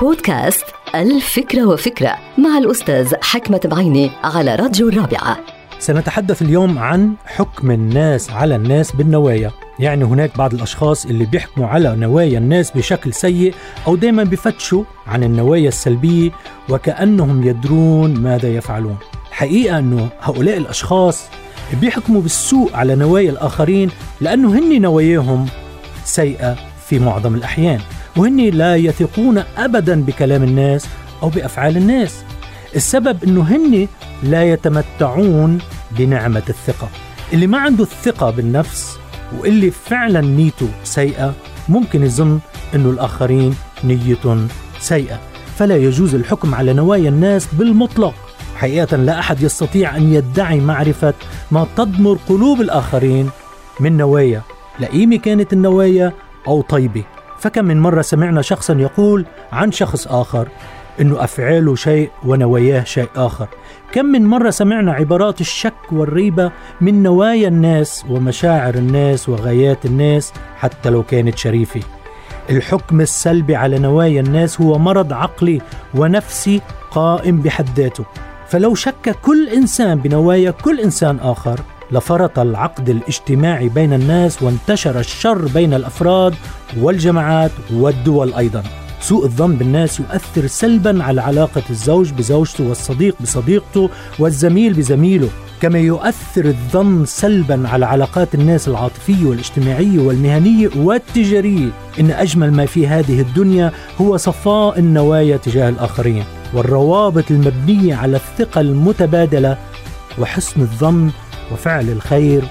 بودكاست الفكرة وفكرة مع الأستاذ حكمة بعيني على راديو الرابعة. سنتحدث اليوم عن حكم الناس على الناس بالنوايا. يعني هناك بعض الأشخاص اللي بيحكموا على نوايا الناس بشكل سيء أو دايما بفتشوا عن النوايا السلبية وكأنهم يدرون ماذا يفعلون. الحقيقة أنه هؤلاء الأشخاص بيحكموا بالسوء على نوايا الآخرين لأنه هن نواياهم سيئة في معظم الأحيان. وهن لا يثقون أبدا بكلام الناس أو بأفعال الناس. السبب أنه هن لا يتمتعون بنعمة الثقة. اللي ما عنده الثقة بالنفس واللي فعلا نيته سيئة ممكن يظن أنه الآخرين نية سيئة. فلا يجوز الحكم على نوايا الناس بالمطلق. حقيقة لا أحد يستطيع أن يدعي معرفة ما تضمر قلوب الآخرين من نوايا. لئيمة كانت النوايا أو طيبة. فكم من مرة سمعنا شخصا يقول عن شخص آخر أنه أفعاله شيء ونواياه شيء آخر. كم من مرة سمعنا عبارات الشك والريبة من نوايا الناس ومشاعر الناس وغايات الناس حتى لو كانت شريفة. الحكم السلبي على نوايا الناس هو مرض عقلي ونفسي قائم بحد ذاته. فلو شك كل إنسان بنوايا كل إنسان آخر لفرط العقد الاجتماعي بين الناس وانتشر الشر بين الأفراد والجماعات والدول أيضا. سوء الظن بالناس يؤثر سلبا على علاقة الزوج بزوجته والصديق بصديقته والزميل بزميله، كما يؤثر الظن سلبا على علاقات الناس العاطفية والاجتماعية والمهنية والتجارية، إن أجمل ما في هذه الدنيا هو صفاء النوايا تجاه الآخرين. والروابط المبنية على الثقة المتبادلة وحسن الظن وفعل الخير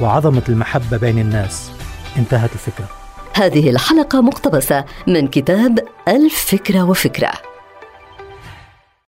وعظمة المحبة بين الناس. انتهت الفكرة. هذه الحلقة مقتبسة من كتاب الفكرة وفكرة.